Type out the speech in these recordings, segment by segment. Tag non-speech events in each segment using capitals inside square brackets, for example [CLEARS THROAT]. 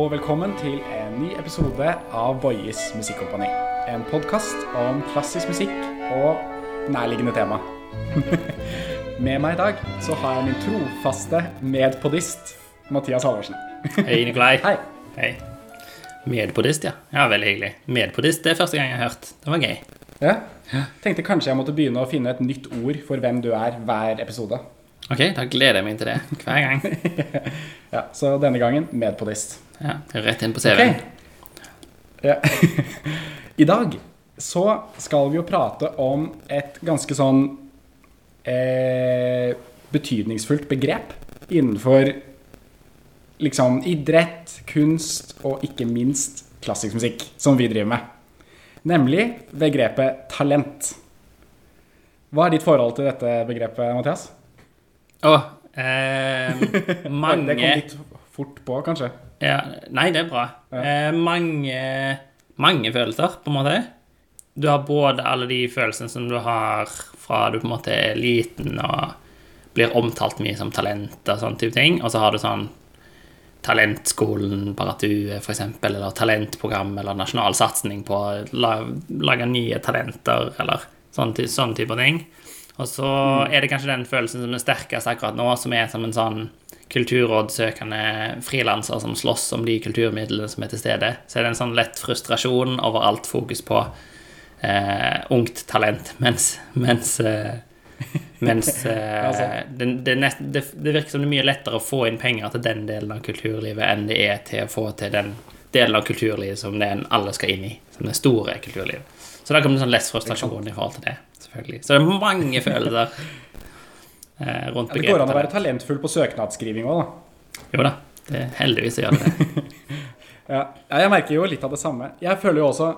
og velkommen til en ny episode av Boyes Musikkompani. En podkast om klassisk musikk og nærliggende tema. [LAUGHS] Med meg i dag så har jeg min trofaste medpodist Mathias Halvorsen. [LAUGHS] Hei, Nikolai. Hei. Hei. Medpodist, ja. Ja, Veldig hyggelig. Medpodist det er første gang jeg har hørt. Det var gøy. Ja. Tenkte kanskje jeg måtte begynne å finne et nytt ord for hvem du er hver episode. Ok, da gleder jeg meg til det hver gang. [LAUGHS] Ja, Så denne gangen med på list. Ja, Rett inn på CV-en. Okay. Ja. [LAUGHS] I dag så skal vi jo prate om et ganske sånn eh, betydningsfullt begrep innenfor liksom idrett, kunst og ikke minst klassisk musikk, som vi driver med. Nemlig begrepet talent. Hva er ditt forhold til dette begrepet, Mathias? Å, eh, [LAUGHS] Det kom litt fort på, kanskje. ja, Nei, det er bra. Eh, mange, mange følelser, på en måte. Du har både alle de følelsene som du har fra du på en måte er liten og blir omtalt mye som talent og sånne type ting, og så har du sånn Talentskolen Paratue, for eksempel, eller talentprogram, eller nasjonal satsing på å la, lage nye talenter, eller sånne, sånne sånn type ting. Og så er det kanskje den følelsen som er sterkest akkurat nå, som er som en sånn kulturrådsøkende frilanser som slåss om de kulturmidlene som er til stede. Så er det en sånn lett frustrasjon over alt fokus på eh, ungt talent, mens, mens eh, mens [LAUGHS] eh, Altså. det, det, nest, det, det virker som det er mye lettere å få inn penger til den delen av kulturlivet enn det er til å få til den delen av kulturlivet som alle skal inn i, som det store kulturlivet. Så da kommer det sånn less frustrasjon i forhold til det, selvfølgelig. Så det er mange følelser eh, rundt Ja, det går an å være talentfull på søknadsskriving òg, da. Jo da, det, heldigvis gjør det [LAUGHS] det. Ja. jeg merker jo litt av det samme. Jeg føler jo også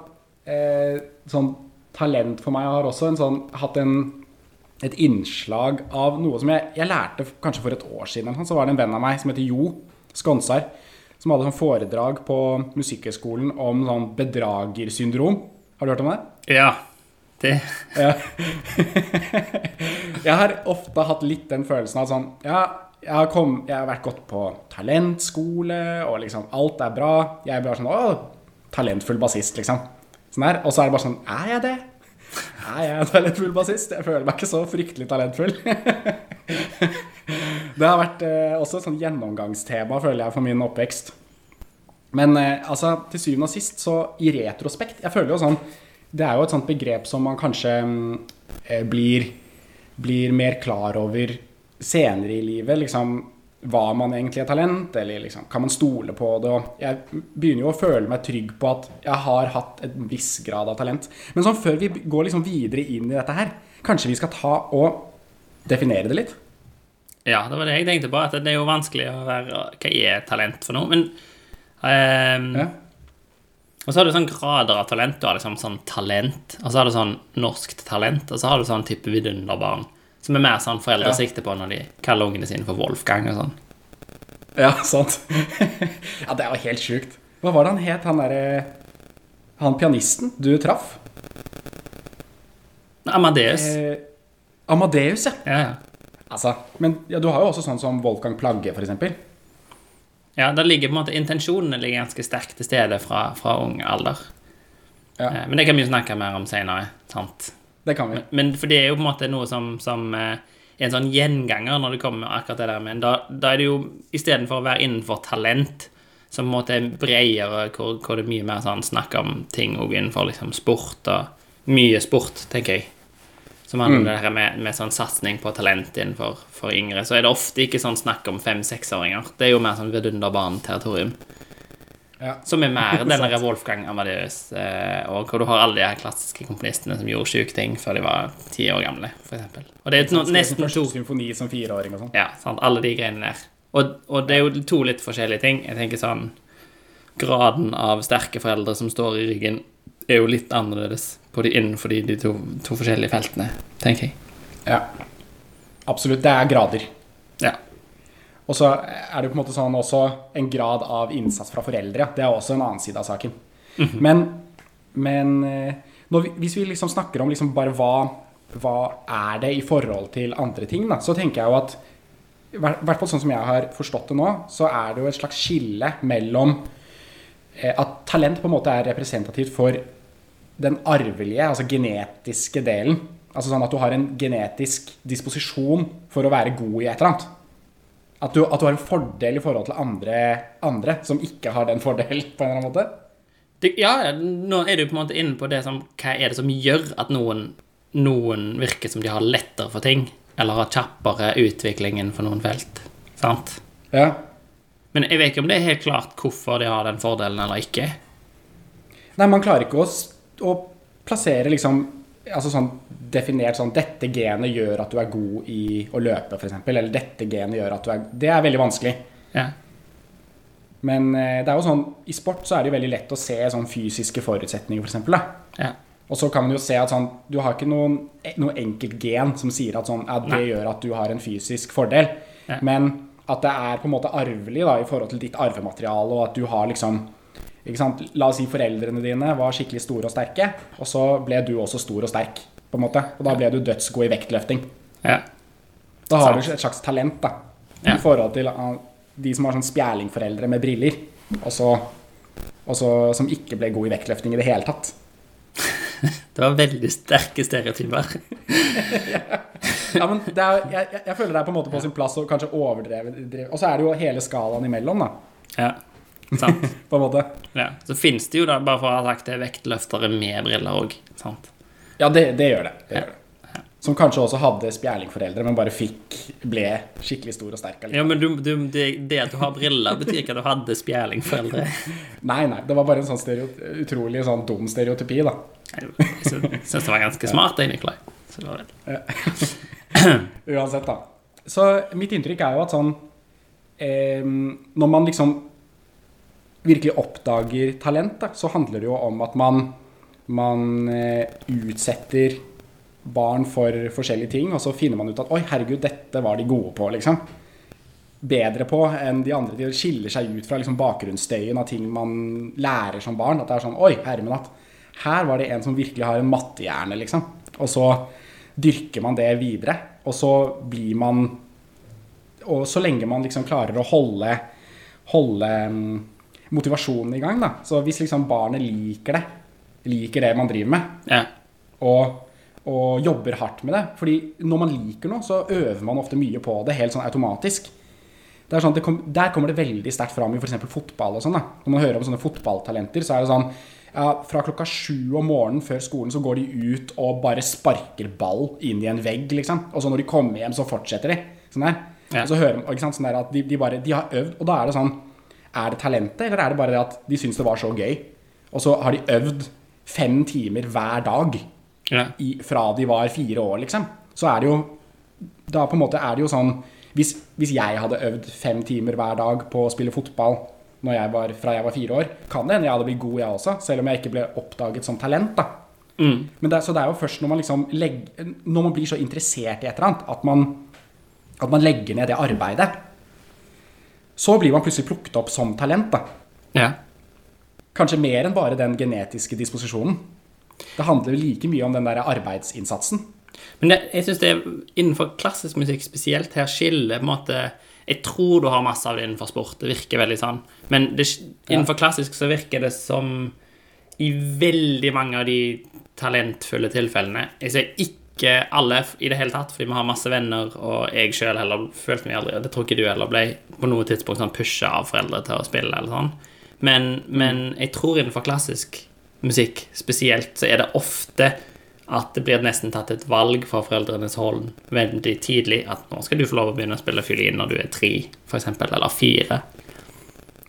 eh, sånn talent for meg har også en sånn, hatt en, et innslag av noe som jeg, jeg lærte kanskje for et år siden. Så var det en venn av meg som heter Jo Skonsar, som hadde sånn foredrag på Musikkhøgskolen om sånn bedragersyndrom. Har du hørt om det? Ja, det Ja. [LAUGHS] jeg har ofte hatt litt den følelsen av sånn Ja, jeg har, kom, jeg har vært gått på talentskole, og liksom alt er bra. Jeg er bare sånn Å, talentfull bassist, liksom. Sånn der. Og så er det bare sånn Er jeg det? Er jeg en talentfull bassist? Jeg føler meg ikke så fryktelig talentfull. [LAUGHS] det har vært eh, også et sånn gjennomgangstema, føler jeg, for min oppvekst. Men eh, altså, til syvende og sist, så i retrospekt Jeg føler jo sånn Det er jo et sånt begrep som man kanskje mm, eh, blir, blir mer klar over senere i livet. Liksom var man egentlig er talent, eller liksom, kan man stole på det? Og jeg begynner jo å føle meg trygg på at jeg har hatt en viss grad av talent. Men sånn før vi går liksom videre inn i dette her, kanskje vi skal ta og definere det litt? Ja, det var det jeg tenkte på. At det er jo vanskelig å være Hva er talent for noe? Men ehm, Ja. Og så har du sånn grader av talent. Du har liksom sånn talent, og så har du sånn norskt talent, og så har du sånn type vidunderbarn. Som er mer sånn foreldre Ja. sikter på når de kaller ungene sine for Wolfgang og sånn. Ja, sant. [LAUGHS] ja, det er jo helt sjukt. Hva var det han het, han derre Han pianisten du traff? Amadeus. Eh, Amadeus, ja. Ja, ja. Altså, men ja, du har jo også sånn som Wolfgang Plagge, for eksempel. Ja, der ligger på en måte intensjonene ligger ganske sterkt til stede fra, fra ung alder. Ja. Eh, Men det kan vi jo snakke mer om senere. sant? Det kan vi. Men for det er jo på en måte noe som, som eh, er en sånn gjenganger når det kommer akkurat det der med Da, da er det jo istedenfor å være innenfor talent, som på en måte er bredere, hvor, hvor det er mye mer sånn snakk om ting og innenfor liksom sport og Mye sport, tenker jeg. Som handler om det her med, med sånn satsing på talent innenfor for yngre. Så er det ofte ikke sånn snakk om fem-seksåringer. Det er jo mer sånn vidunderbarn-territorium. Ja. Som er mer [LAUGHS] denne revolfgang Wolfgang Amadeus, eh, og hvor du har alle de her klassiske komponistene som gjorde sjuke ting før de var ti år gamle, f.eks. Og det er no, nesten Første to symfoni som fireåring og sånn. Ja, sant, alle de greiene der. Og, og det er jo to litt forskjellige ting. Jeg tenker sånn Graden av sterke foreldre som står i ryggen, er jo litt annerledes på de innenfor de, de to, to forskjellige feltene, tenker jeg. Ja. Absolutt. Det er grader. Ja. Og så er det på en måte sånn også en grad av innsats fra foreldre. Det er også en annen side av saken. Men, men eh, når vi, hvis vi liksom snakker om liksom bare hva, hva er det i forhold til andre ting, da, så tenker jeg jo at i hvert fall sånn som jeg har forstått det nå, så er det jo et slags skille mellom eh, at talent på en måte er representativt for den arvelige, altså genetiske delen. Altså sånn at du har en genetisk disposisjon for å være god i et eller annet. At du, at du har en fordel i forhold til andre, andre som ikke har den fordelen, [LAUGHS] på en eller annen måte. Det, ja, nå er du på en måte inne på det som Hva er det som gjør at noen, noen virker som de har lettere for ting, eller har kjappere utvikling innenfor noen felt? Sant? Ja. Men jeg vet ikke om det er helt klart hvorfor de har den fordelen eller ikke. Nei, man klarer ikke å, å plassere liksom Altså sånn definert sånn Dette genet gjør at du er god i å løpe, f.eks. Eller dette genet gjør at du er Det er veldig vanskelig. Ja. Men eh, det er jo sånn i sport så er det jo veldig lett å se sånn fysiske forutsetninger, f.eks. For ja. og så kan man jo se at sånn Du har ikke noen, noe enkelt gen som sier at sånn Ja, det Nei. gjør at du har en fysisk fordel. Ja. Men at det er på en måte arvelig da, i forhold til ditt arvemateriale, og at du har liksom? La oss si foreldrene dine var skikkelig store og sterke, og så ble du også stor og sterk. på en måte. Og da ble du dødsgod i vektløfting. ja. Da har du et slags talent da, Ja. i forhold til ah, de som har sånn spjælingforeldre med briller, og så, og så som ikke ble god i vektløfting i det hele tatt. [LAUGHS] Det var veldig sterke stereotyper. [LAUGHS] Ja, men er, jeg- jeg føler det er på en måte på sin plass å kanskje overdreve. Og så er det jo hele skalaen imellom, da, Ja. Sant. [LAUGHS] på en måte. Ja. Så finnes det jo, da, bare for å ha sagt det, vektløftere med briller òg. Ja, det, det gjør det. det, Ja. gjør det. Som kanskje også hadde spjælingforeldre, men bare fikk ble skikkelig stor og sterk. Ja, men du, du, det, det at du har briller, betyr ikke at du hadde spjælingforeldre. [LAUGHS] Nei, nei, det var bare en sånn utrolig sånn dum stereotypi, da. Jeg syns det var ganske smart, jeg, Nikolai. Så det var det [CLEARS THROAT] Uansett, da. Så mitt inntrykk er jo at sånn eh, Når man liksom virkelig oppdager talent, da, så handler det jo om at man, man eh, utsetter barn for forskjellige ting, og så finner man ut at oi, herregud, dette var de gode på, liksom. Bedre på enn de andre. De skiller seg ut fra liksom, bakgrunnsstøyen av ting man lærer som barn. At det er sånn Oi, hermen at her var det en som virkelig har en mattehjerne, liksom. Og så dyrker man det videre. Og så blir man Og så lenge man liksom klarer å holde, holde mm, motivasjonen i gang, da. Så hvis liksom barnet liker det, liker det man driver med, Ja. og, og jobber hardt med det Fordi når man liker noe, så øver man ofte mye på det helt sånn automatisk. Det er sånn det kom, der kommer det veldig sterkt fram i f.eks. fotball. og sånn da. Når man hører om sånne fotballtalenter, så er det sånn ja, Fra klokka sju om morgenen før skolen så går de ut og bare sparker ball inn i en vegg. liksom. Og så når de kommer hjem, så fortsetter de. Sånn der. Ja. Og så hører man, ikke sant, sånn der at de, de bare, de har øvd, og da er det sånn Er det talentet, eller er det bare det at de syns det var så gøy? Og så har de øvd fem timer hver dag ja. i, fra de var fire år, liksom, så er det jo Da på en måte er det jo sånn Hvis, hvis jeg hadde øvd fem timer hver dag på å spille fotball når jeg var, fra jeg var fire år, kan det hende jeg hadde blitt god, jeg også, selv om jeg ikke ble oppdaget som talent. da. Mm. Men det, så det er jo først når man liksom legger, Når man blir så interessert i et eller annet, at man, at man legger ned det arbeidet, så blir man plutselig plukket opp som talent. da. ja. Kanskje mer enn bare den genetiske disposisjonen. Det handler like mye om den der arbeidsinnsatsen. Men det, jeg synes det er innenfor klassisk musikk spesielt her skiller på en måte Jeg tror du har masse av det innenfor sport. Det virker veldig sånn. Men det, innenfor klassisk så virker det som i veldig mange av de talentfulle tilfellene Jeg ser ikke alle i det hele tatt, fordi vi har masse venner, og jeg sjøl heller følte meg aldri Det tror ikke du heller ble på noe tidspunkt sånn pusha av foreldre til å spille eller sånn. Men, men jeg tror innenfor klassisk musikk spesielt så er det ofte at det blir nesten tatt et valg fra foreldrenes hold veldig tidlig at nå skal du få lov å begynne å spille fiolin når du er tre, f.eks., eller fire.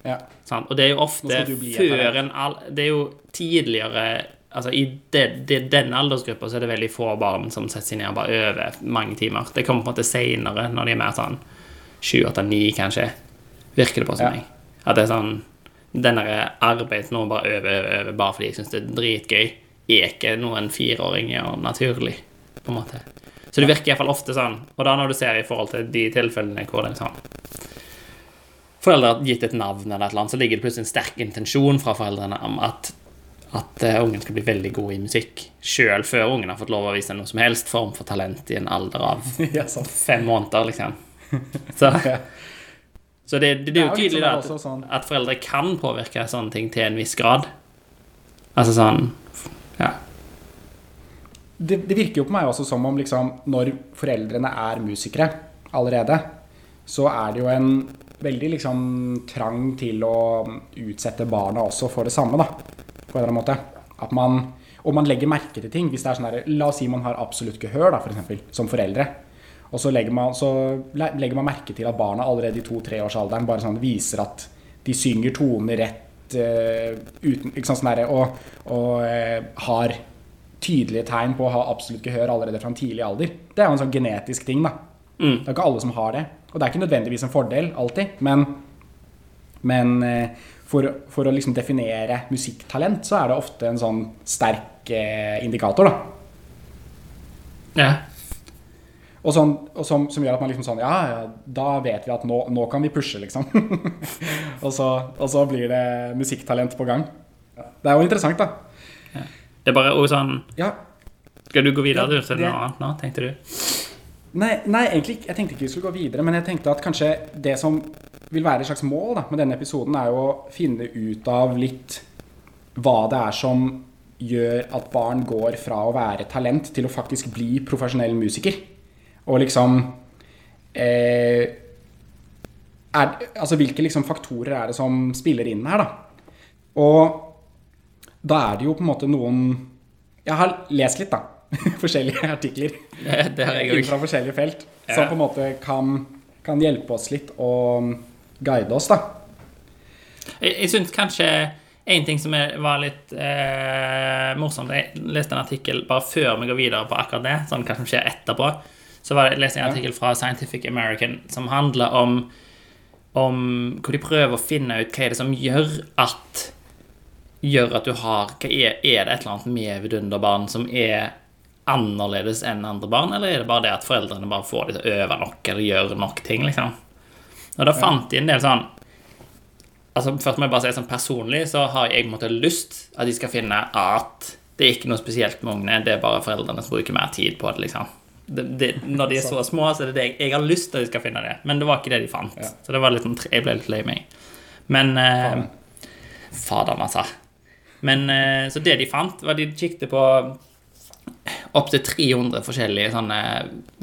Ja. Sånn. Og det er jo ofte før en all, Det er jo tidligere Altså I det, det, denne aldersgruppa så er det veldig få barn som setter seg ned og bare øver mange timer. Det kommer på en måte seinere, når de er mer sånn sju, åtte, ni, kanskje. Virker det på som Ja. meg. At det er sånn Den derre arbeidet nå bare øver, øver, øver bare fordi jeg syns det er dritgøy, er ikke noe en fireåring gjør naturlig, på en måte. Så det virker iallfall ofte sånn. Og da når du ser i forhold til de tilfellene hvor det er sånn foreldre har gitt et navn, eller et eller annet, så ligger det plutselig en sterk intensjon fra foreldrene om at, at eh, ungen skal bli veldig god i musikk, sjøl før ungen har fått lov å vise noe som helst form for talent i en alder av [LAUGHS] ja, fem måneder, liksom. Så, [LAUGHS] Ja. Så det, det, det er jo tydelig sånn da, at, sånn- at foreldre kan påvirke sånne ting til en viss grad. Altså sånn Ja. det, det virker jo på meg også som om liksom, når foreldrene er musikere allerede, så er det jo en veldig liksom, trang til å utsette barna også for det samme, da. På en eller annen måte. At man, og man legger merke til ting. Hvis det er sånn der, La oss si man har absolutt gehør, da, for eksempel, som foreldre. Og så legger, man, så legger man merke til at barna allerede i to-treårsalderen bare sånn viser at de synger toner rett uh, uten, ikke sant, sånn der, og, og uh, har tydelige tegn på å ha absolutt gehør allerede fra en tidlig alder. Det er jo en sånn genetisk ting, da. Mm. Det er ikke alle som har det. Og det er ikke nødvendigvis en fordel alltid, men, men eh, for, for å liksom definere musikktalent, så er det ofte en sånn sterk eh, indikator, da. ja. Og, sånn, og som, som gjør at man liksom sånn Ja, ja, da vet vi at nå, nå kan vi pushe, liksom. [LAUGHS] og, så, og så blir det musikktalent på gang. Det er jo interessant, da. Det er bare også sånn Ja, Skal du gå videre Ja, til du noe annet nå, tenkte du? Nei, nei, egentlig. Jeg tenkte ikke vi skulle gå videre, men jeg tenkte at kanskje det som vil være et slags mål da, med denne episoden, er jo å finne ut av litt hva det er som gjør at barn går fra å være talent til å faktisk bli profesjonell musiker. Og liksom eh, er, Altså hvilke liksom faktorer er det som spiller inn her, da? Og da er det jo på en måte noen Jeg har lest litt, da. [LAUGHS] Forskjellige artikler Det, det [LAUGHS] fra forskjellige felt, som på en måte kan, kan hjelpe oss litt og guide oss, da. Jeg, jeg syns kanskje en ting som var litt eh, morsomt Jeg leste en artikkel bare før vi går videre på akkurat det, sånn hva som skjer etterpå. Så var det, jeg leste en artikkel fra Scientific American som handler om, om hvor de prøver å finne ut hva er det som gjør at gjør at du har hva er, er det et eller annet med vidunderbarn som er annerledes enn andre barn, eller er det bare det at foreldrene bare får dem til å øve nok eller gjøre nok ting, liksom? Og da fant de en del sånn Altså, først må jeg bare si sånn Personlig så har jeg på en måte lyst at de skal finne at det er ikke noe spesielt med ungene, det er bare foreldrene som bruker mer tid på det, liksom. Det, det, når de er så små, så er det det jeg, jeg har lyst til at de skal finne det, men det var ikke det de fant. Ja. Så det var litt, sånn jeg ble litt lei meg. Men eh, Fader, altså. Men eh, så det de fant, var de kikket på opptil 300 forskjellige sånne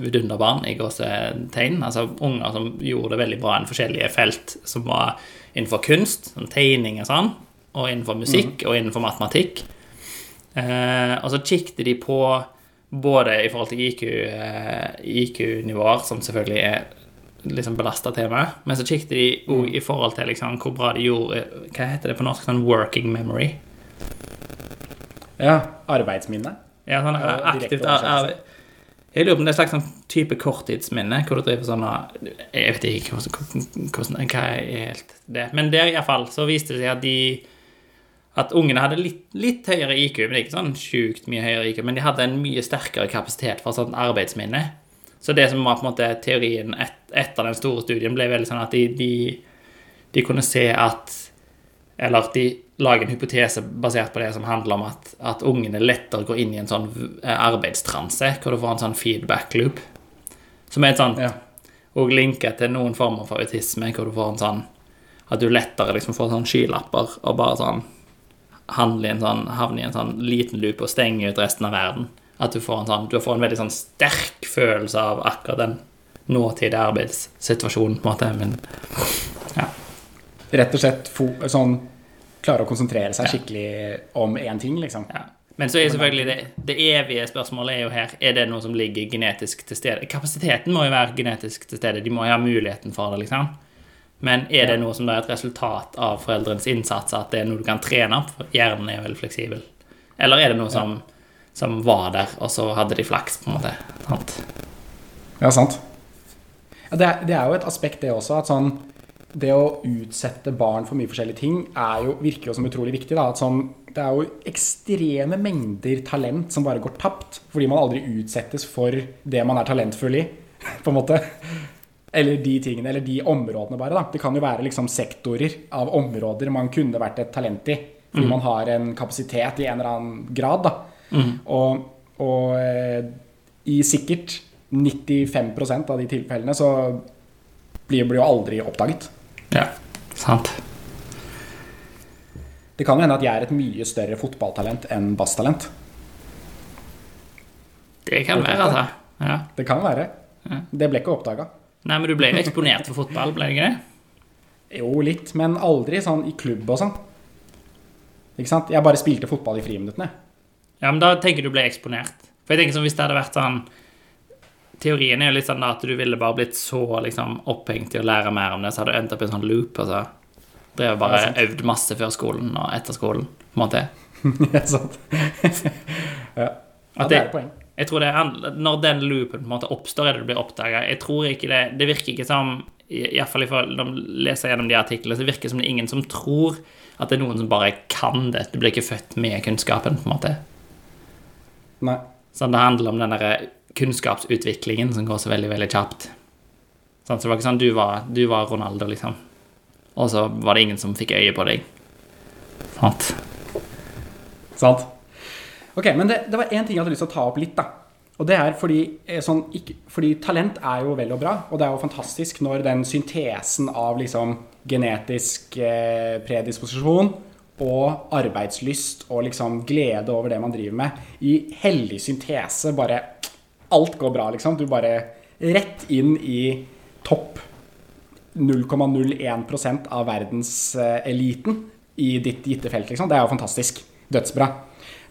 vidunderbarn i gåsetegn. Altså unger som gjorde det veldig bra i forskjellige felt som var innenfor kunst, sånn tegning og sånn, og innenfor musikk og innenfor matematikk. Eh, og så kikket de på både i forhold til IQ, eh, IQ-nivåer, som selvfølgelig er liksom belasta tema, men så kikket de òg i forhold til liksom, hvor bra de gjorde Hva heter det på norsk? Sånn working memory. Ja, Arbeidsminne. Ja, sånn er, aktivt er, Jeg lurer på om det er en slags sånn type korttidsminne, hvor du driver sånn og- Jeg vet ikke hvordan, hva er helt det. Men der iallfall så viste det seg at de at ungene hadde litt, litt høyere IQ, men ikke sånn sjukt mye høyere IQ, men de hadde en mye sterkere kapasitet for sånn arbeidsminne. Så det som var på en måte teorien et, etter den store studien, ble veldig sånn at de, de, de kunne se at Eller at de lager en hypotese basert på det som handler om at, at ungene lettere går inn i en sånn eh, arbeidstranse, hvor du får en sånn feedback loop. Som er et sånt Ja. Og linker til noen former for autisme, hvor du får en sånn At du lettere liksom får sånn skylapper og bare sånn i en sånn, havner i en sånn liten loop og stenger ut resten av verden. At du får en sånn Du får en veldig sånn sterk følelse av akkurat den nåtidige arbeidssituasjonen, på en måte. Men ja. Rett og slett sånn klare å konsentrere seg skikkelig om én ting, liksom. Ja. Men så er selvfølgelig det, det evige spørsmålet er jo her Er det noe som ligger genetisk til stede. Kapasiteten må jo være genetisk til stede. De må jo ha muligheten for det, liksom. Men er det noe som er et resultat av foreldrenes innsats, at det er noe du kan trene opp? Hjernen er veldig fleksibel. Eller er det noe som, som var der, og så hadde de flaks, på en måte? Sant? Ja, sant. Ja, det, er, det er jo et aspekt, det også, at sånn Det å utsette barn for mye forskjellige ting jo, virker jo som utrolig viktig. Sånn, det er jo ekstreme mengder talent som bare går tapt fordi man aldri utsettes for det man er talentfull i, [LAUGHS] på en måte. Eller de tingene, eller de områdene bare. da. Det kan jo være liksom sektorer av områder man kunne vært et talent i. Fordi man har en kapasitet i en eller annen grad. da. Og, og eh, i sikkert 95% av de tilfellene så blir, blir jo aldri oppdaget. Ja, sant. Det kan jo hende at jeg er et mye større fotballtalent enn basstalent. Det kan være, altså. Ja. Det kan være. Det ble ikke oppdaga. Nei, men du ble jo eksponert for fotball, ble det ikke det? Jo, litt, men aldri sånn i klubb og sånn. Ikke sant? Jeg bare spilte fotball i friminuttene. Ja, men da tenker du ble eksponert. For jeg tenker sånn, hvis det hadde vært sånn Teorien er jo litt sånn at du ville bare blitt så liksom opphengt i å lære mer om det, så hadde du endt opp i en sånn loop, Altså. så drev bare Ja, øvd masse før skolen og etter skolen, på en måte. [LAUGHS] Ja, sant. [LAUGHS] ja. ja, det er et poeng. Jeg tror det er, Når den loopen på en måte oppstår, er det du blir oppdaga. Det Det virker ikke som Iallfall når man leser gjennom de artiklene, så virker det som det er ingen som tror at det er noen som bare kan det. Du blir ikke født med kunnskapen, på en måte. Nei. Sånn, det handler om den der kunnskapsutviklingen som går så veldig, veldig kjapt. Sånn, så det var ikke sånn du var, du var Ronaldo, liksom. Og så var det ingen som fikk øye på deg. Sant? Sant? Ok, men det, det var én ting jeg hadde lyst til å ta opp litt, da. Og det er fordi, eh, sånn, ikke, fordi talent er jo vel og bra, og det er jo fantastisk når den syntesen av liksom genetisk eh, predisposisjon og arbeidslyst og liksom glede over det man driver med, i hellig syntese bare Alt går bra, liksom. Du bare rett inn i topp 0,01% av verdenseliten i ditt gitte felt. Liksom. Det er jo fantastisk. Dødsbra.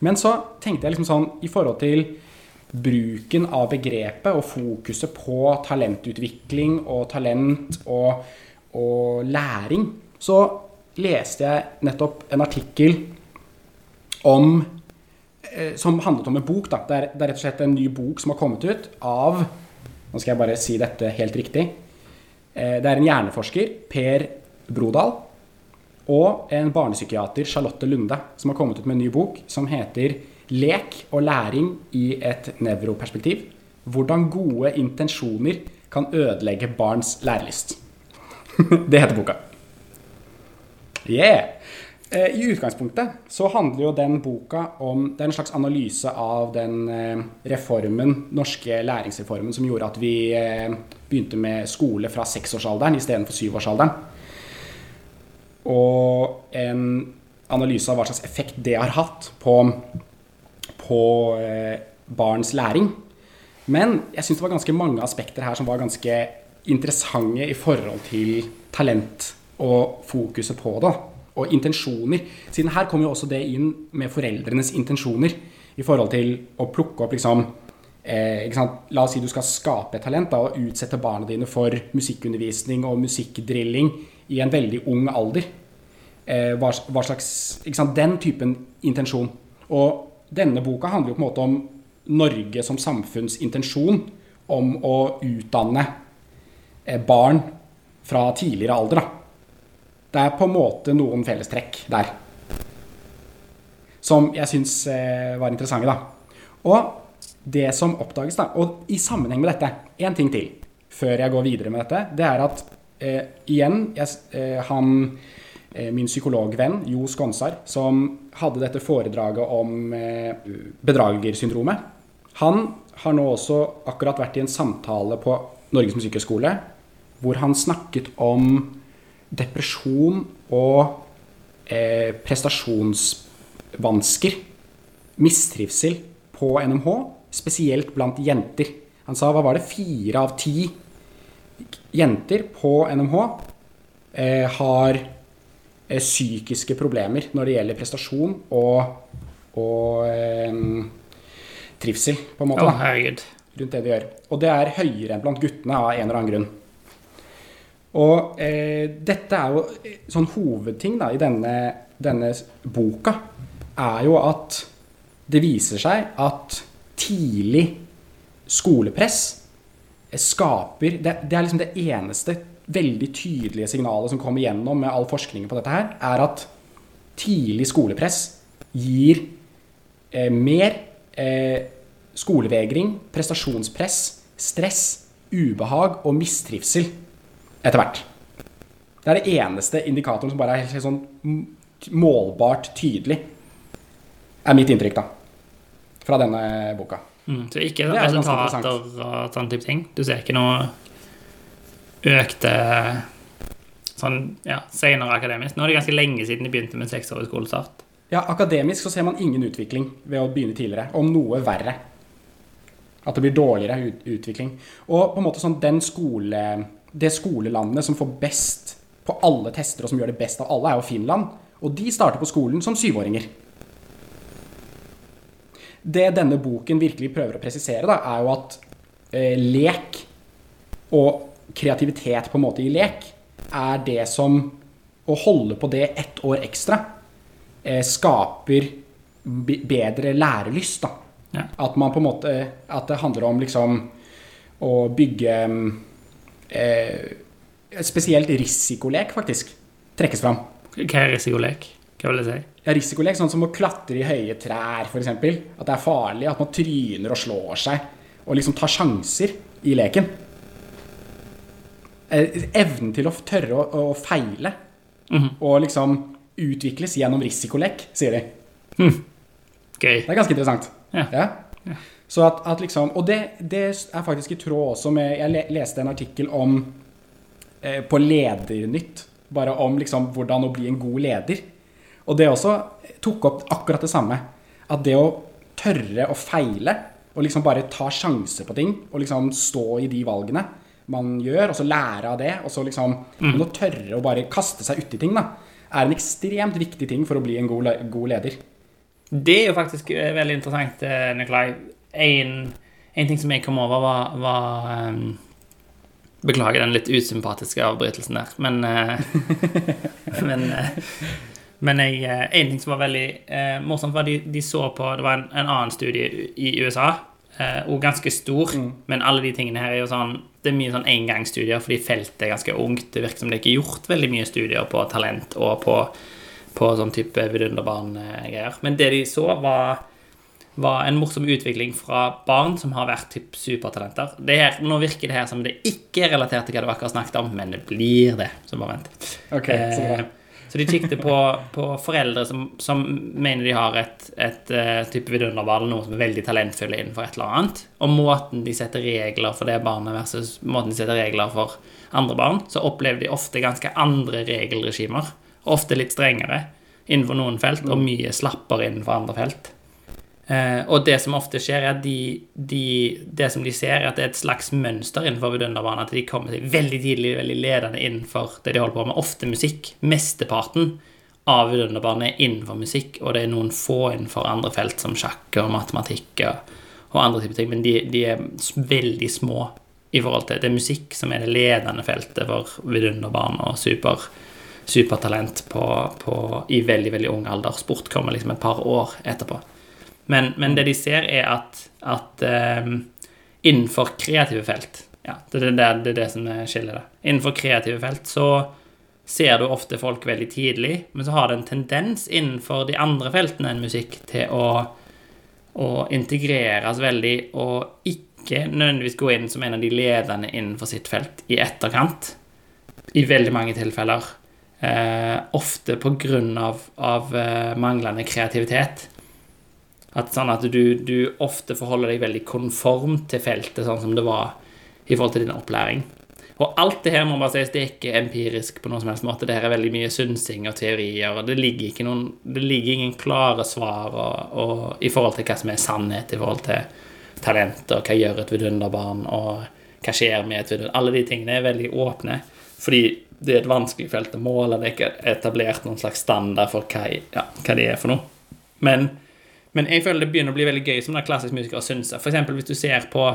Men så tenkte jeg liksom sånn i forhold til bruken av begrepet og fokuset på talentutvikling og talent og, og læring, så leste jeg nettopp en artikkel om eh, som handlet om en bok. Da. Det, er, det er rett og slett en ny bok som har kommet ut av Nå skal jeg bare si dette helt riktig. Eh, Det er en hjerneforsker, Per Brodal, og en barnepsykiater, Charlotte Lunde, som har kommet ut med en ny bok som heter 'Lek og læring i et nevroperspektiv'. Hvordan gode intensjoner kan ødelegge barns lærelyst. [LAUGHS] Det heter boka. Yeah. Eh, I utgangspunktet så handler jo den boka om Det er en slags analyse av den eh, reformen, norske læringsreformen som gjorde at vi eh, begynte med skole fra seksårsalderen istedenfor syvårsalderen. Og en analyse av hva slags effekt det har hatt på, på barns læring. Men jeg syns det var ganske mange aspekter her som var ganske interessante i forhold til talent og fokuset på det. Og intensjoner. Siden her kommer jo også det inn med foreldrenes intensjoner i forhold til å plukke opp liksom eh? La oss si du skal skape et talent da, og utsette barna dine for musikkundervisning og musikkdrilling i en veldig ung alder. Eh, hva, hva slags? Den typen intensjon. Og denne boka handler jo på en måte om Norge som samfunns intensjon om å utdanne eh, barn fra tidligere alder. Da. Det er på en måte noen fellestrekk der som jeg syns eh, var interessante. da. Og det som oppdages, da, og i sammenheng med dette, én ting til før jeg går videre med dette, det er at eh, igjen jeg, eh, han eh, min psykologvenn Jo Skonsar, som hadde dette foredraget om eh, bedragersyndromet, han har nå også akkurat vært i en samtale på Norges musikkhøgskole hvor han snakket om depresjon og eh, prestasjonsvansker, mistrivsel på NMH, spesielt blant jenter. Han sa hva var det, fire av ti jenter på NMH eh, har eh, psykiske problemer når det gjelder prestasjon og, og eh, trivsel, på en måte. Oh, rundt det de gjør. Og det er høyere enn blant guttene av en eller annen grunn. Og eh, dette er jo eh, sånn hovedting da, i denne, denne boka, er jo at det viser seg at tidlig skolepress eh, skaper det, det er liksom det eneste veldig tydelige signalet som kommer gjennom med all forskningen på dette her, er at tidlig skolepress gir eh, mer eh, skolevegring, prestasjonspress, stress, ubehag og mistrivsel etter hvert. Det er det eneste indikatoren som bare er helt, sånn målbart tydelig. Er mitt inntrykk, da. Fra denne boka. Mm, så ikke Det er resultater og sånne type ting. Du ser ikke noe økte sånn ja, senere akademisk. Nå er det ganske lenge siden de begynte med seksårig skolestart. Ja, akademisk så ser man ingen utvikling ved å begynne tidligere. Om noe verre. At det blir dårligere ut utvikling. Og på en måte sånn den skole, det skolelandet som får best på alle tester, og som gjør det best av alle, er jo Finland. Og de starter på skolen som syvåringer. Det denne boken virkelig prøver å presisere, da, er jo at eh, lek og kreativitet på en måte i lek er det som Å holde på det ett år ekstra eh, skaper bedre lærelyst, da. Ja. At man på en måte At det handler om liksom å bygge eh, Spesielt risikolek, faktisk, trekkes fram. Hva er risikolek? Hva vil det si? Ja, risikolek, sånn som å klatre i høye trær, f.eks. At det er farlig, at man tryner og slår seg, og liksom tar sjanser i leken. Eh, Evnen til å tørre å, å feile, og liksom utvikles gjennom risikolek, sier de. Gøy. Det er ganske interessant. Ja. Ja. Så at, at liksom, og det, det er faktisk i tråd også med Jeg leste en artikkel om eh, på Ledernytt, bare om liksom hvordan å bli en god leder. Og det også tok opp akkurat det samme. At det å tørre å feile, og liksom bare ta sjanser på ting, og liksom stå i de valgene man gjør, og så lære av det, og så liksom Men å tørre å bare kaste seg uti ting, da, er en ekstremt viktig ting for å bli en god, god leder. Det er jo faktisk eh, veldig interessant, eh, Nikolai. En, en ting som jeg kom over, var, var um, Beklager den litt usympatiske avbrytelsen der, men uh, [LAUGHS] Men, uh, men jeg, eh, en ting som var veldig morsomt, var de, de så på Det var en, en annen studie i USA, og ganske stor, men alle de tingene her er jo sånn Det er mye sånn engangsstudier fordi feltet er ganske ungt. Det virker som det ikke er gjort veldig mye studier på talent og på på sånn type vidunderbarn-greier. Men det de så, var, var en morsom utvikling fra barn som har vært typ supertalenter. Det her, nå virker det her som det ikke er relatert til hva du akkurat snakket om, men det blir det. Så bare vent. Okay, så. Eh, så de kikket på, på foreldre som, som mener de har et, et eh, type vidunderbarn, noe som er veldig talentfulle innenfor et eller annet, og måten de setter regler for det barnet versus måten de setter regler for andre barn, så opplever de ofte ganske andre regelregimer, ofte litt strengere innenfor noen felt, og mye slappere innenfor andre felt. Eh, og det som ofte skjer, er at de, de, det som de ser, er at det er et slags mønster innenfor vidunderbarn, at de kommer seg veldig tidlig, veldig ledende innenfor det de holder på med, ofte musikk. Mesteparten av vidunderbarn er innenfor musikk, og det er noen få innenfor andre felt, som sjakk og matematikk og, og andre typer ting, men de, de er veldig små i forhold til Det er musikk som er det ledende feltet for vidunderbarn og super, supertalent på, på, i veldig, veldig ung alder. Sport kommer liksom et par år etterpå. Men, men det de ser, er at, at um, innenfor kreative felt ja, det, er det, det er det som skiller det. Innenfor kreative felt så ser du ofte folk veldig tidlig, men så har det en tendens innenfor de andre feltene enn musikk til å, å integreres veldig og ikke nødvendigvis gå inn som en av de ledende innenfor sitt felt i etterkant. I veldig mange tilfeller. Eh, ofte på grunn av, av eh, manglende kreativitet. At sånn at du, du ofte forholder deg veldig konform til feltet, sånn som det var i forhold til din opplæring. Og alt det her må bare sies, det er ikke empirisk på noen som helst måte. Det her er veldig mye synsing og teorier, og det ligger, noen, det ligger ingen klare svar og, og, i forhold til hva som er sannhet, i forhold til talenter, hva gjør et vidunderbarn, og hva skjer med et vidunderbarn. Alle de tingene er veldig åpne, fordi det er et vanskelig felt å måle. Det er ikke etablert noen slags standard for hva, ja, hva de er for noe. Men, men jeg føler det begynner å bli veldig gøy som klassisk musikere syns. Eksempel hvis du ser på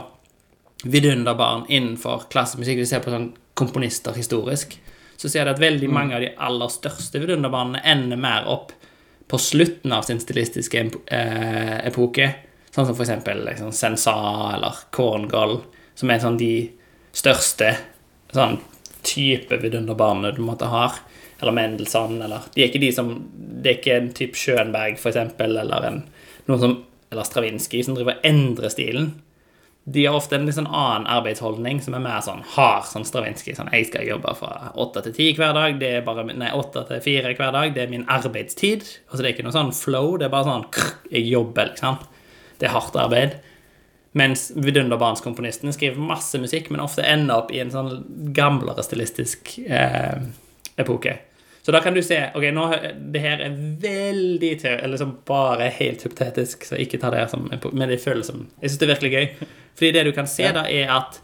vidunderbarn innenfor klassisk musikk, hvis du ser på sånn komponister historisk, så ser du at veldig mange av de aller største vidunderbarnene ender mer opp på slutten av sin stilistiske eh, epoke. Sånn som eksempel liksom, Sensa eller Corngoll, som er sånn de største sånn type vidunderbarnene du måtte ha. Eller Mendelssohn, eller Det er ikke de som Det er ikke en type Schönberg, for eksempel, eller en noen som Eller Stravinskij, som driver og endrer stilen. De har ofte en litt sånn annen arbeidsholdning som er mer sånn hard, som Stravinskij. Sånn, jeg skal jobbe fra åtte til ti hver dag. Det er bare, nei, åtte til fire hver dag. Det er min arbeidstid. Altså, det er ikke noe sånn flow. Det er bare sånn krr, Jeg jobber, liksom. Det er hardt arbeid. Mens vidunderbarnskomponistene skriver masse musikk, men ofte ender opp i en sånn gamlere stilistisk eh, epoke. Så da kan du se ok, nå, Det her er veldig te- eller liksom bare helt hypotetisk, så ikke ta det som epoke, men det føles som Jeg syns det er virkelig gøy. Fordi det du kan se, da, er at,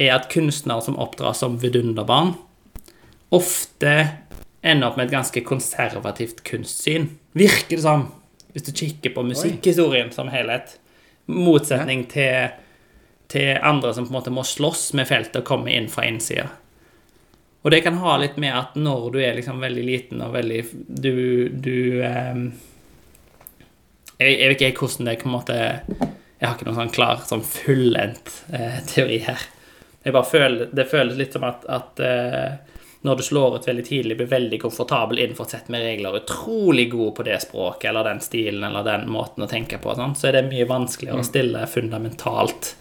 er at kunstnere som oppdras som vidunderbarn, ofte ender opp med et ganske konservativt kunstsyn. Virker det som, hvis du kikker på musikkhistorien som helhet. Motsetning til, til andre som på en måte må slåss med feltet og komme inn fra innsida. Og det kan ha litt med at når du er liksom veldig liten og veldig Du, du eh, jeg, jeg vet ikke hvordan det på en måte Jeg har ikke noen sånn klar, sånn fullendt eh, teori her. Jeg bare føler, Det føles litt som at, at eh, når du slår ut veldig tidlig, blir veldig komfortabel innenfor et sett med regler, utrolig god på det språket eller den stilen eller den måten å tenke på, sånn, så er det mye vanskeligere å stille fundamentalt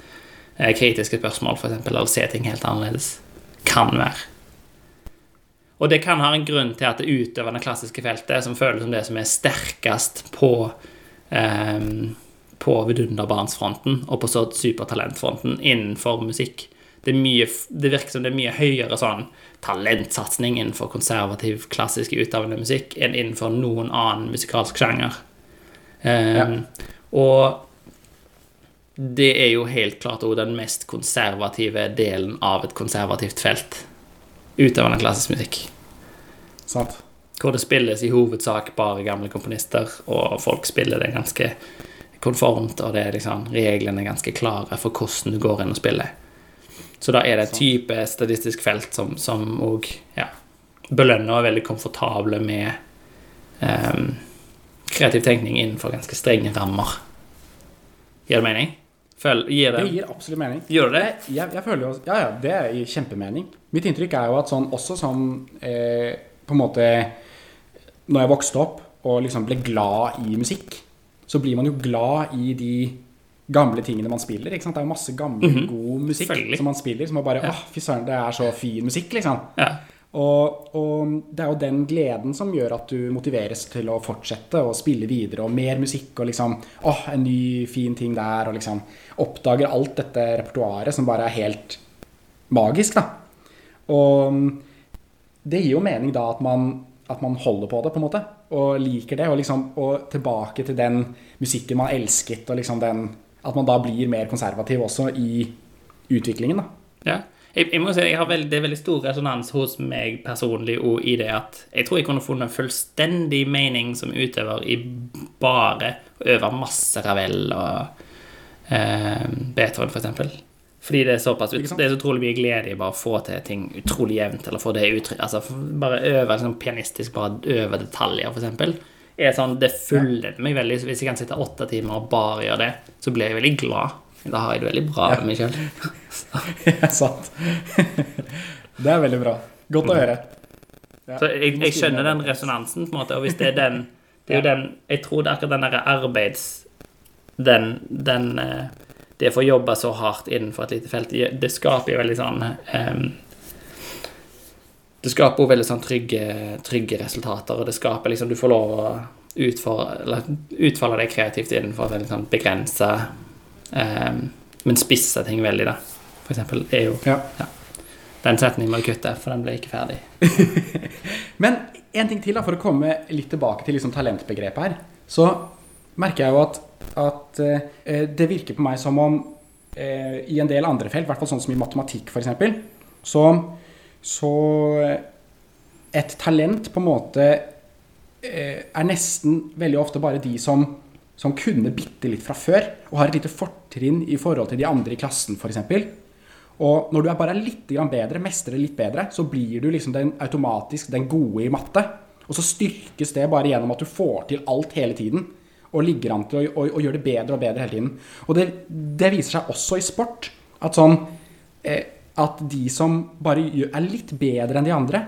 eh, kritiske spørsmål, f.eks., eller se ting helt annerledes. Kan være. Og det kan ha en grunn til at det utøvende klassiske feltet, som føles som det som er sterkest på eh, på vidunderbarnsfronten og på så supertalentfronten innenfor musikk. Det, mye, det virker som det er mye høyere sånn talentsatsing innenfor konservativ, klassisk utøvende musikk enn innenfor noen annen musikalsk sjanger. Um, Ja. Og det er jo helt klart òg den mest konservative delen av et konservativt felt. Utøvende klassisk musikk. Sant? Hvor det spilles i hovedsak bare gamle komponister, og folk spiller det ganske konformt, og det er liksom, reglene er ganske klare for hvordan du går inn og spiller. Så da er det et type statistisk felt som, som ja, belønner og er veldig komfortable med um, kreativ tenkning innenfor ganske strenge rammer. Gir det mening? Føl, gir det, Det gir absolutt mening. Gjør det? Jeg, jeg føler jo Ja, ja, det gir kjempemening. Mitt inntrykk er jo at sånn også som eh, På en måte Når jeg vokste opp og liksom ble glad i musikk, så blir man jo glad i de gamle tingene man spiller. Det er jo masse gammel, god musikk som man spiller, som man bare Åh, fy søren, det er så fin musikk, liksom. Ja. Og, og det er jo den gleden som gjør at du motiveres til å fortsette å spille videre, og mer musikk, og liksom åh, en ny, fin ting der, og liksom oppdager alt dette repertoaret som bare er helt magisk, da. Og det gir jo mening da at man, at man holder på det, på en måte, og liker det, og liksom og tilbake til den musikken man elsket, og liksom den At man da blir mer konservativ også i utviklingen, da. Ja. Jeg, jeg må si jeg har veld, Det er veldig stor resonans hos meg personlig og i det at jeg tror jeg kunne funnet fullstendig mening som utøver i bare å øve masse Ravel og eh, Beethoven, eksempel. Fordi det er såpass? Det er så utrolig mye glede i bare å få til ting utrolig jevnt, eller få det uttrykk Altså bare øve liksom, pianistisk, bare øve detaljer, eksempel. Er sånn, det fyller meg veldig. Hvis jeg kan sitte åtte timer og bare gjøre det, så blir jeg veldig glad. Da har jeg det veldig bra med meg sjøl. [LAUGHS] Ja, sant. det er veldig bra. Godt å høre. Ja. Så jeg, jeg skjønner den resonansen, på en måte, og hvis det er den Det er jo den Jeg tror det er akkurat den derre arbeids... Den, den eh, Det å få jobbe så hardt innenfor et lite felt, det skaper jo veldig sånn um, Det skaper jo veldig sånn trygge, trygge resultater, og det skaper liksom Du får lov å utfordre, eller utfolde deg kreativt innenfor en sånn begrensa Men spisse ting veldig, da. For eksempel er jo Ja. Den setningen må du kutte, for den ble ikke ferdig. [LAUGHS] Men en ting til da, for å komme litt tilbake til liksom talentbegrepet her. Så merker jeg jo at, at eh, det virker på meg som om eh, i en del andre felt, i hvert fall sånn som i matematikk f.eks., så, så et talent på en måte eh, er nesten veldig ofte bare de som, som kunne bitte litt fra før, og har et lite fortrinn i forhold til de andre i klassen f.eks. Og når du er bare litt bedre, mestrer litt bedre, så blir du liksom den automatisk den gode i matte. Og så styrkes det bare gjennom at du får til alt hele tiden. Og ligger an til å, å, å gjøre det bedre og bedre hele tiden. Og det, det viser seg også i sport. At sånn eh, At de som bare er litt bedre enn de andre,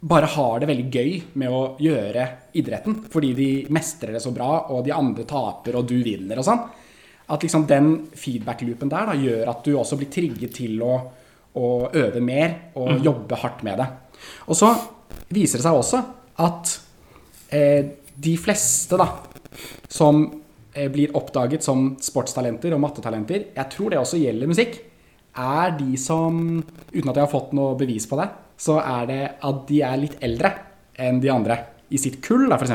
bare har det veldig gøy med å gjøre idretten. Fordi de mestrer det så bra, og de andre taper, og du vinner og sånn. At liksom den feedback-loopen der da, gjør at du også blir trigget til å, å øve mer og jobbe hardt med det. Og så viser det seg også at eh, de fleste da, som eh, blir oppdaget som sportstalenter og mattetalenter, jeg tror det også gjelder musikk, er de som, uten at jeg har fått noe bevis på det, så er det at de er litt eldre enn de andre i sitt kull, da, f.eks.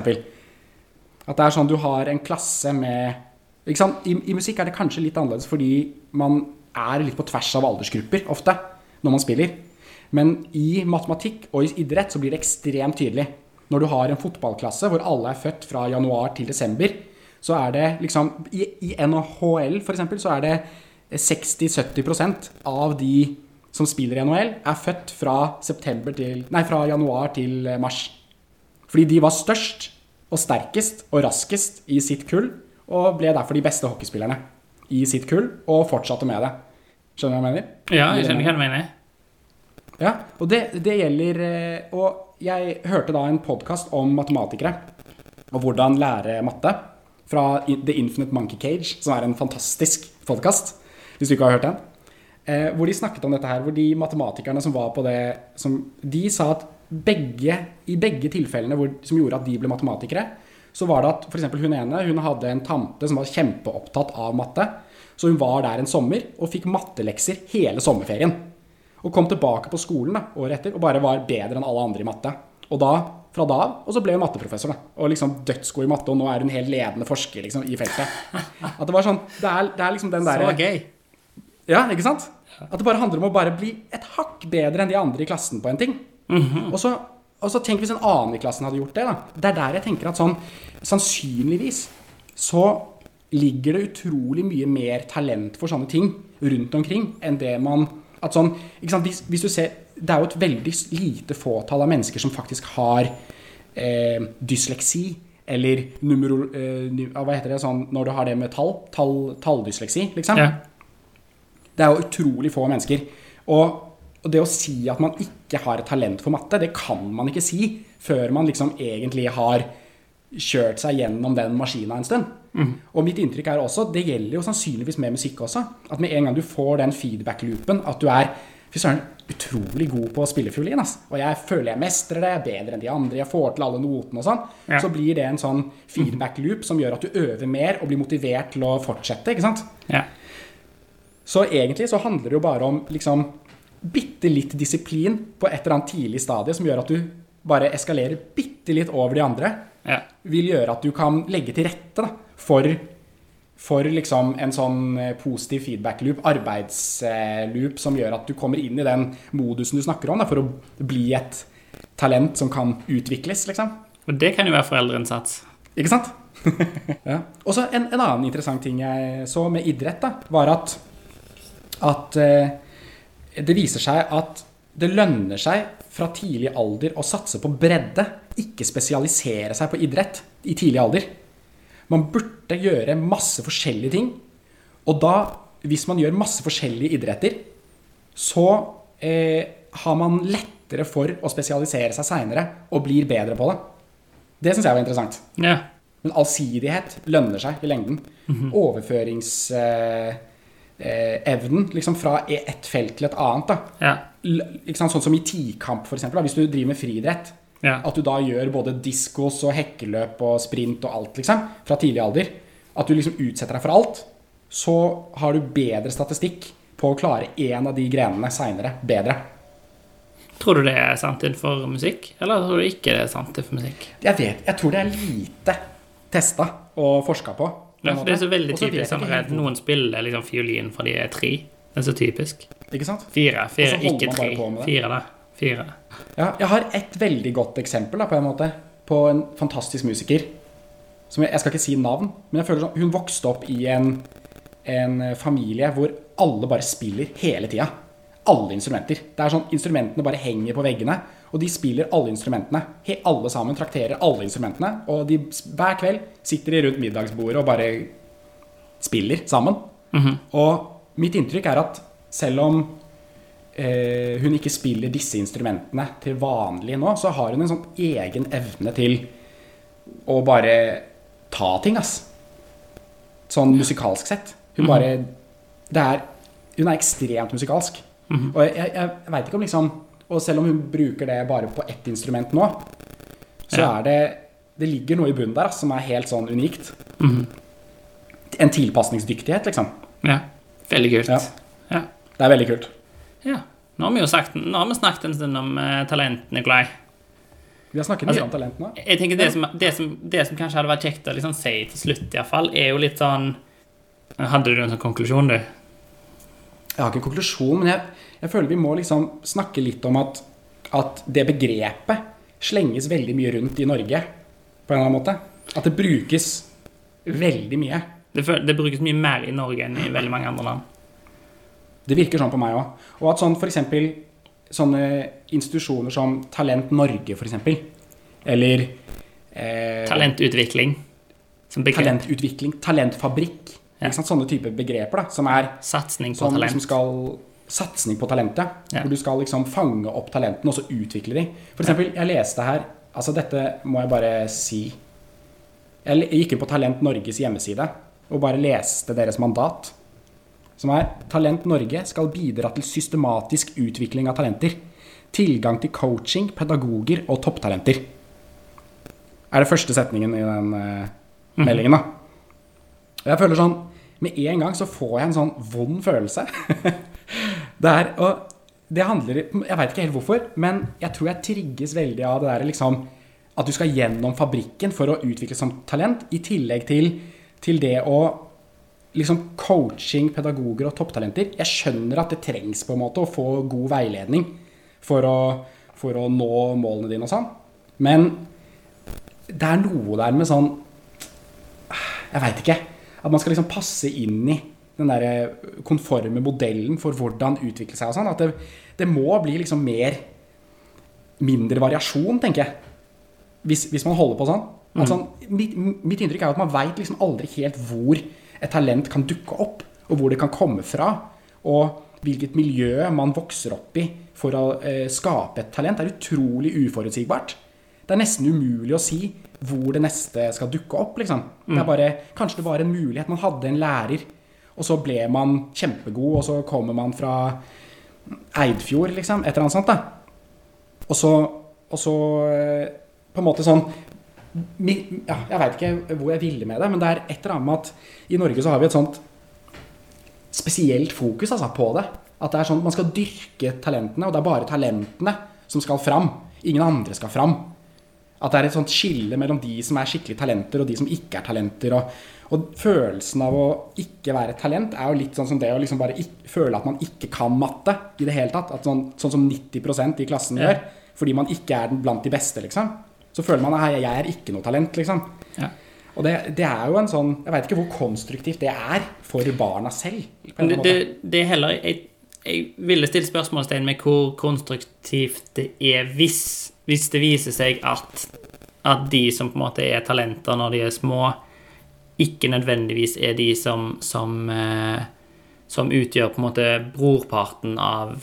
At det er sånn du har en klasse med? I, I musikk er det kanskje litt annerledes fordi man er litt på tvers av aldersgrupper ofte når man spiller. Men i matematikk og i idrett så blir det ekstremt tydelig. Når du har en fotballklasse hvor alle er født fra januar til desember, så er det liksom I, i NHL, f.eks., så er det 60-70% av de som spiller i NHL, er født fra, til, nei, fra januar til mars. Fordi de var størst og sterkest og raskest i sitt kull, og ble derfor de beste hockeyspillerne i sitt kull, og fortsatte med det. Skjønner du hva jeg mener? Ja, jeg skjønner hva du mener. Ja, og det, det gjelder eh, Og jeg hørte da en podkast om matematikere og hvordan lære matte fra The Infinite Monkey Cage, som er en fantastisk podkast, hvis du ikke har hørt den. Eh, hvor de snakket om dette her, hvor de matematikerne som var på det som, De sa at begge, i begge tilfellene hvor, som gjorde at de ble matematikere, så var det at f.eks. hun ene hun hadde en tante som var kjempeopptatt av matte. Så hun var der en sommer og fikk mattelekser hele sommerferien. Og kom tilbake på skolen da, året etter og bare var bedre enn alle andre i matte. Og da, fra da av, og så ble hun matteprofessor. da, Og liksom dødsgod i matte, og nå er hun helt ledende forsker liksom, i feltet. At det var sånn, det er, det er liksom den der, Så gøy. Ja, ikke sant? At det bare handler om å bare bli et hakk bedre enn de andre i klassen på en ting. og, så, og så tenk hvis en annen i klassen hadde gjort det. da. Det er der jeg tenker at sånn Sannsynligvis så ligger det utrolig mye mer talent for sånne ting rundt omkring enn det man at sånn, ikke sant, hvis, hvis, du ser, Det er jo et veldig lite fåtall av mennesker som faktisk har eh, dysleksi. Eller numero... Eh, hva heter det sånn når du har det med tall? tall talldysleksi, liksom. Ja. Det er jo utrolig få mennesker. Og, og, det å si at man ikke har et talent for matte, det kan man ikke si før man liksom egentlig har kjørt seg gjennom den maskina en stund. Mm. Og mitt inntrykk er også, det gjelder jo sannsynligvis med musikk også, at med en gang du får den feedback-loopen, at du er fy søren, utrolig god på å spille fiolin, altså. og jeg føler jeg mestrer det, jeg er bedre enn de andre, jeg får til alle notene og sånn, ja. så blir det en sånn feedback-loop som gjør at du øver mer og blir motivert til å fortsette, ikke sant? Ja. Så egentlig så handler det jo bare om liksom bitte litt disiplin på et eller annet tidlig stadie som gjør at du bare eskalerer bitte litt over de andre, ja. vil gjøre at du kan legge til rette da, for, for liksom en sånn eh, positiv feedback-loop, arbeidsloop, som gjør at du kommer inn i den modusen du snakker om, da, for å bli et talent som kan utvikles, liksom. Og det kan jo være foreldreinnsats. Ikke sant? [LAUGHS] ja. Og så en, en, annen interessant ting jeg så med idrett, da, var at, at eh, det viser seg at det lønner seg fra tidlig alder å satse på bredde, ikke spesialisere seg på idrett i tidlig alder. Man burde gjøre masse forskjellige ting. Og da, hvis man gjør masse forskjellige idretter, så eh, har man lettere for å spesialisere seg seinere og blir bedre på det. Det syns jeg var interessant. Ja. Men allsidighet lønner seg i lengden. Mm -hmm. Overførings... eh, liksom fra ett felt til et annet. Ja. Sånn som i tikamp, f.eks. Hvis du driver med friidrett, ja. At du da gjør både diskos og hekkeløp og sprint og alt, liksom, fra tidlig alder. At du liksom utsetter deg for alt. Så har du bedre statistikk på å klare én av de grenene seinere bedre. Tror du det er sant innenfor musikk, eller tror du ikke det er sant innenfor musikk? Jeg vet, jeg tror det er lite testa og forska på. Det er så veldig typisk samarbeid. noen spiller liksom fiolin fra de er tre. Det er så typisk. Ikke sant? Fire, fire ikke tre. Fire, da. Fire. Ja, jeg har et veldig godt eksempel da, på en måte, på en fantastisk musiker. Som jeg, jeg, skal ikke si navn, men jeg føler sånn, hun vokste opp i en, en familie hvor alle bare spiller hele tida. Alle instrumenter. Det er sånn, Instrumentene bare henger på veggene, og de spiller alle instrumentene. He, alle sammen trakterer alle instrumentene, og de, hver kveld sitter de rundt middagsbordet og bare spiller sammen. Mm -hmm. Og mitt inntrykk er at selv om eh, hun ikke spiller disse instrumentene til vanlig nå, så har hun en sånn egen evne til å bare ta ting, ass. Sånn musikalsk sett. Hun mhm. bare Det er Hun er ekstremt musikalsk. Mm -hmm. Og jeg, jeg, jeg veit ikke om liksom Og selv om hun bruker det bare på ett instrument nå, så ja. er det Det ligger noe i bunnen der som er helt sånn unikt. Mm -hmm. En tilpasningsdyktighet, liksom. Ja. Veldig kult. Ja. ja. Det er veldig kult. Ja. Nå har vi jo sagt, nå har vi snakket en stund om uh, talent, Nikolai. Vi har snakket Altså, mye om talent nå. Jeg tenker det som, det, som, det som kanskje hadde vært kjekt å liksom si til slutt, i hvert fall, er jo litt sånn Hadde du en sånn konklusjon, du? Jeg har ikke en konklusjon, men jeg, jeg føler vi må liksom snakke litt om at, at det begrepet slenges veldig mye rundt i Norge, på en eller annen måte. At det brukes veldig mye. Det, det brukes mye mer i Norge enn i veldig mange andre land. Det virker sånn på meg òg. Og at sånn eksempel sånne institusjoner som Talent Norge, eksempel, eller eh, Talentutvikling. Som talentutvikling, talentfabrikk, Ja. sånne typer begreper da, som er Satsing på som talent. Som skal Satsing på talentet. Ja. Hvor du skal liksom fange opp talentene og så utvikle dem. For eksempel, jeg leste her Altså, dette må jeg bare si. Jeg gikk inn på Talent Norges hjemmeside og bare leste deres mandat. Som er Talent Norge skal bidra til systematisk utvikling av talenter. Tilgang til coaching, pedagoger og topptalenter. Er det første setningen i den uh, meldingen, da. Jeg føler sånn Med en gang så får jeg en sånn vond følelse. [LAUGHS] det er Og det handler Jeg veit ikke helt hvorfor, men jeg tror jeg trigges veldig av det der liksom At du skal gjennom fabrikken for å utvikle som talent, i tillegg til, til det å liksom coaching, pedagoger og topptalenter. Jeg skjønner at det trengs på en måte å få god veiledning for å, for å nå målene dine og sånn. Men det er noe der med sånn Jeg veit ikke. At man skal liksom passe inn i den der konforme modellen for hvordan utvikle seg og sånn. At det, det må bli liksom mer Mindre variasjon, tenker jeg. Hvis, hvis man holder på sånn. At sånn mitt, mitt inntrykk er at man veit liksom aldri helt hvor et talent kan dukke opp, og hvor det kan komme fra. Og hvilket miljø man vokser opp i for å eh, skape et talent, er utrolig uforutsigbart. Det er nesten umulig å si hvor det neste skal dukke opp. liksom. Det er bare, Kanskje det var en mulighet. Man hadde en lærer, og så ble man kjempegod, og så kommer man fra Eidfjord, liksom. Et eller annet sånt. da. Og så, og så eh, på en måte sånn ja, Jeg veit ikke hvor jeg ville med det, men det er et eller annet med at i Norge så har vi et sånt spesielt fokus altså, på det. At det er sånn man skal dyrke talentene, og det er bare talentene som skal fram. Ingen andre skal fram. At det er et sånt skille mellom de som er skikkelig talenter, og de som ikke er talenter. Og, og følelsen av å ikke være talent er jo litt sånn som det å liksom bare ikke, føle at man ikke kan matte i det hele tatt. At sånn, sånn som 90% i klassen Ja. gjør. Fordi man ikke er den blant de beste, liksom. Så føler man at jeg er ikke noe talent, liksom. Ja. Og det, det er jo en sånn Jeg veit ikke hvor konstruktivt det er for barna selv. på en Det, det, det er heller jeg, jeg ville stilt spørsmålstegn med hvor konstruktivt det er hvis, hvis det viser seg at, at de som på en måte er talenter når de er små, ikke nødvendigvis er de som, som, eh, som utgjør på en måte brorparten av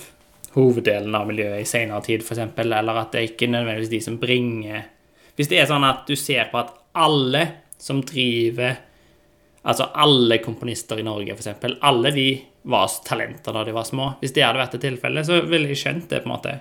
hoveddelen av miljøet i senere tid, f.eks., eller at det ikke er nødvendigvis de som bringer Hvis det er sånn at du ser på at alle som driver Altså alle komponister i Norge, eksempel, alle de var talenter da de var små. Hvis det hadde vært et tilfelle, så ville jeg skjønt det, på en måte.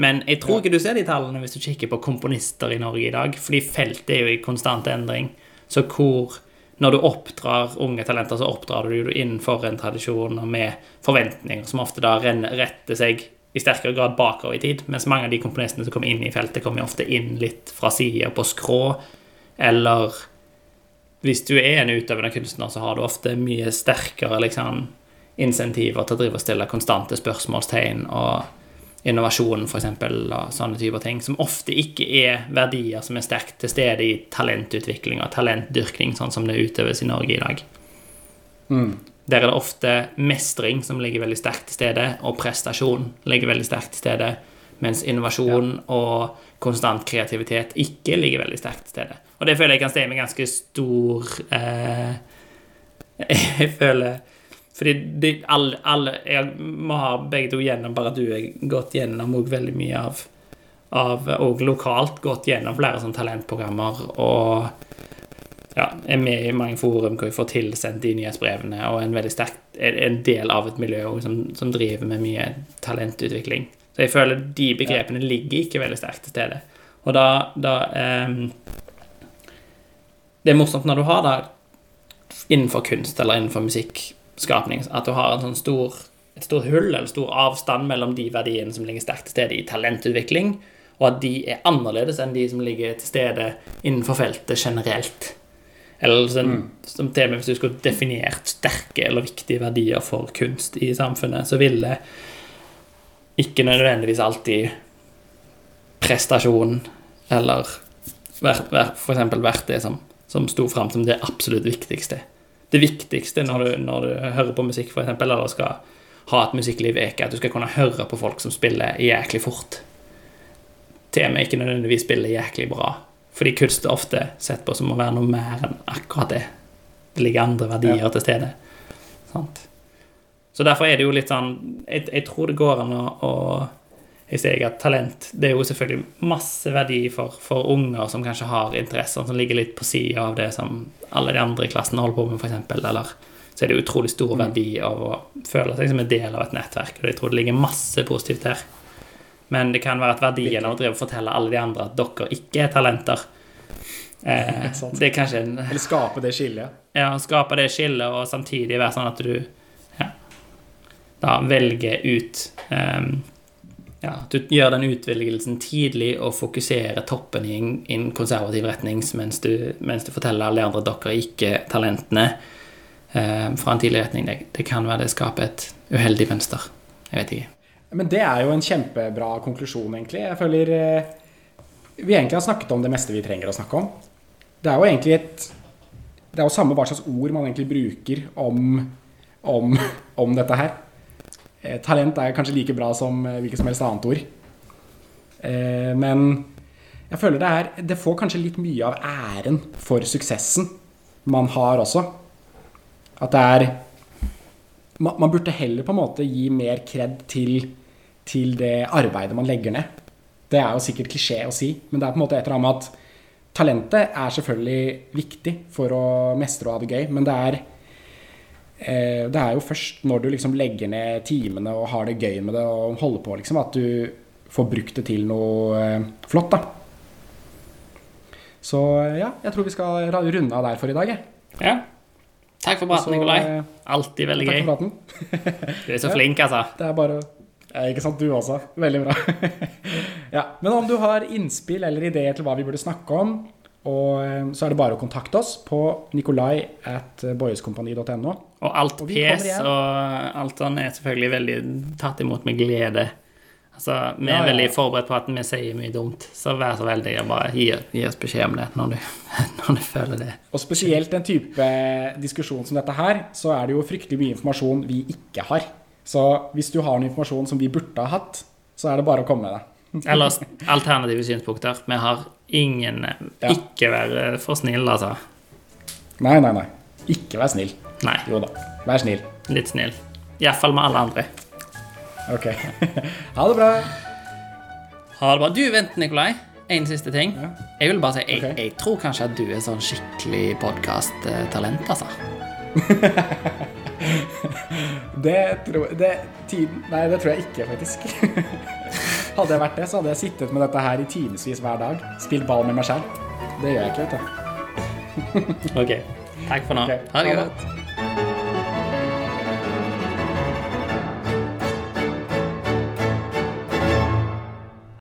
Men jeg tror ikke du ser de tallene hvis du kikker på komponister i Norge i dag, fordi feltet er jo i konstant endring. Så hvor Når du oppdrar unge talenter, så oppdrar du jo innenfor en tradisjon og med forventninger som ofte da retter seg i sterkere grad bakover i tid, mens mange av de komponistene som kommer inn i feltet, kommer jo ofte inn litt fra sida på skrå, eller hvis du er en utøvende kunstner, så har du ofte mye sterkere liksom, insentiver til å drive og stille konstante spørsmålstegn og innovasjon, f.eks., og sånne typer ting, som ofte ikke er verdier som er sterkt til stede i talentutvikling og talentdyrkning, sånn som det utøves i Norge i dag. Der er det ofte mestring som ligger veldig sterkt til stede, og prestasjon ligger veldig sterkt til stede, mens innovasjon og konstant kreativitet ikke ligger veldig sterkt til stede. Og det føler jeg kan stemme ganske stor eh, [LAUGHS] Jeg føler Fordi de, alle, alle Jeg må ha begge to gjennom, bare du har gått gjennom og veldig mye av av og lokalt gått gjennom flere sånne talentprogrammer og ja, er med i mange forum hvor vi får tilsendt de nyhetsbrevene, og en veldig sterk, er en del av et miljø som, som driver med mye talentutvikling. Så jeg føler de begrepene ligger ikke veldig sterkt til stede. Og da, da ehm, Det er morsomt når du har det innenfor kunst eller innenfor musikkskapning, at du har en sånn stor et stort hull eller stor avstand mellom de verdiene som ligger sterkt til stede i talentutvikling, og at de er annerledes enn de som ligger til stede innenfor feltet generelt. Eller sånn, som til og med hvis du skulle definert sterke eller viktige verdier for kunst i samfunnet, så ville ikke nødvendigvis alltid prestasjon eller vært, vært, for eksempel vært det som, som sto fram som det absolutt viktigste. Det viktigste når du, når du hører på musikk, eksempel, eller skal ha et musikkliv, er ikke at du skal kunne høre på folk som spiller jæklig fort. Temaet ikke nødvendigvis spiller jæklig bra. Fordi kunst er ofte sett på som å være noe mer enn akkurat det. Det ligger andre verdier Ja. til stede. Sant? Så derfor er det jo litt sånn Jeg, jeg tror det går an å, å jeg ser at talent Det er jo selvfølgelig masse verdi for, for unger som kanskje har interesser som ligger litt på sida av det som alle de andre i klassen holder på med, f.eks. Eller så er det utrolig stor verdi av å føle seg som en del av et nettverk. Og jeg tror det ligger masse positivt her. Men det kan være at verdien av å drive og fortelle alle de andre at dere ikke er talenter eh, [LAUGHS] Det er kanskje en Eller skape det skillet. ja, skape det skillet, og samtidig være sånn at du ja, da velger ut ehm, ja, Du gjør den utvelgelsen tidlig og fokuserer toppen i en, konservativ retning mens du, mens du forteller alle de andre at dere er ikke talentene eh, fra en tidlig retning. Det, det kan være det skaper et uheldig mønster. Jeg vet ikke. Men det er jo en kjempebra konklusjon, egentlig. Jeg føler eh, vi egentlig har snakket om det meste vi trenger å snakke om. Det er jo egentlig et Det er jo samme hva slags ord man egentlig bruker om, om, om dette her. Eh, talent er kanskje like bra som eh, hvilket som helst annet ord. Eh, men jeg føler det er Det får kanskje litt mye av æren for suksessen man har også. At det er man, burde heller på en måte gi mer kred til, til det arbeidet man legger ned. Det er jo sikkert klisjé å si, men det er på en måte et eller annet med at talentet er selvfølgelig viktig for å mestre og ha det gøy, men det er det er jo først når du liksom legger ned timene og har det gøy med det og holder på, liksom, at du får brukt det til noe eh, flott, da. Så ja, jeg tror vi skal runde av der for i dag, jeg. Ja. Takk for praten, Nikolai. eh, Alltid veldig Takk gøy. for praten. [LAUGHS] Du er så flink, altså. [LAUGHS] Det er bare ja, Ikke sant, du også. Veldig bra. [LAUGHS] ja, men om du har innspill eller ideer til hva vi burde snakke om, og, eh, så er det bare å kontakte oss på nikolai at boyeskompani.no. Og alt Og pes og alt sånn er selvfølgelig veldig tatt imot med glede. Altså, Vi er Ja, ja, veldig forberedt på at vi sier mye dumt, så vær så veldig og bare gi, gi oss beskjed om det når du, [LAUGHS] når du føler det. Og spesielt en type diskusjon som dette her, så er det jo fryktelig mye informasjon vi ikke har. Så hvis du har noe informasjon som vi burde ha hatt, så er det bare å komme med det. Eller alternative synspunkter. Vi har ingen Ja. Ikke være for snill, altså. Nei, nei, nei. Ikke vær snill. Nei, Jo da, vær snill. litt snill. Iallfall med alle andre. Ok. [LAUGHS] ha det bra. Ha det bra. Du, vent, Nikolai. En siste ting. Ja. Jeg vil bare si, jeg, okay. jeg tror kanskje at du er sånn skikkelig podkasttalent, altså. [LAUGHS] [LAUGHS] Det tror det, tiden, Nei, det tror jeg ikke, faktisk. [LAUGHS] hadde jeg vært det, så hadde jeg sittet med dette her i timevis hver dag. Spilt ball med meg sjøl. Det gjør jeg ikke, vet du. Ok. Takk for nå. Okay. Ha det godt.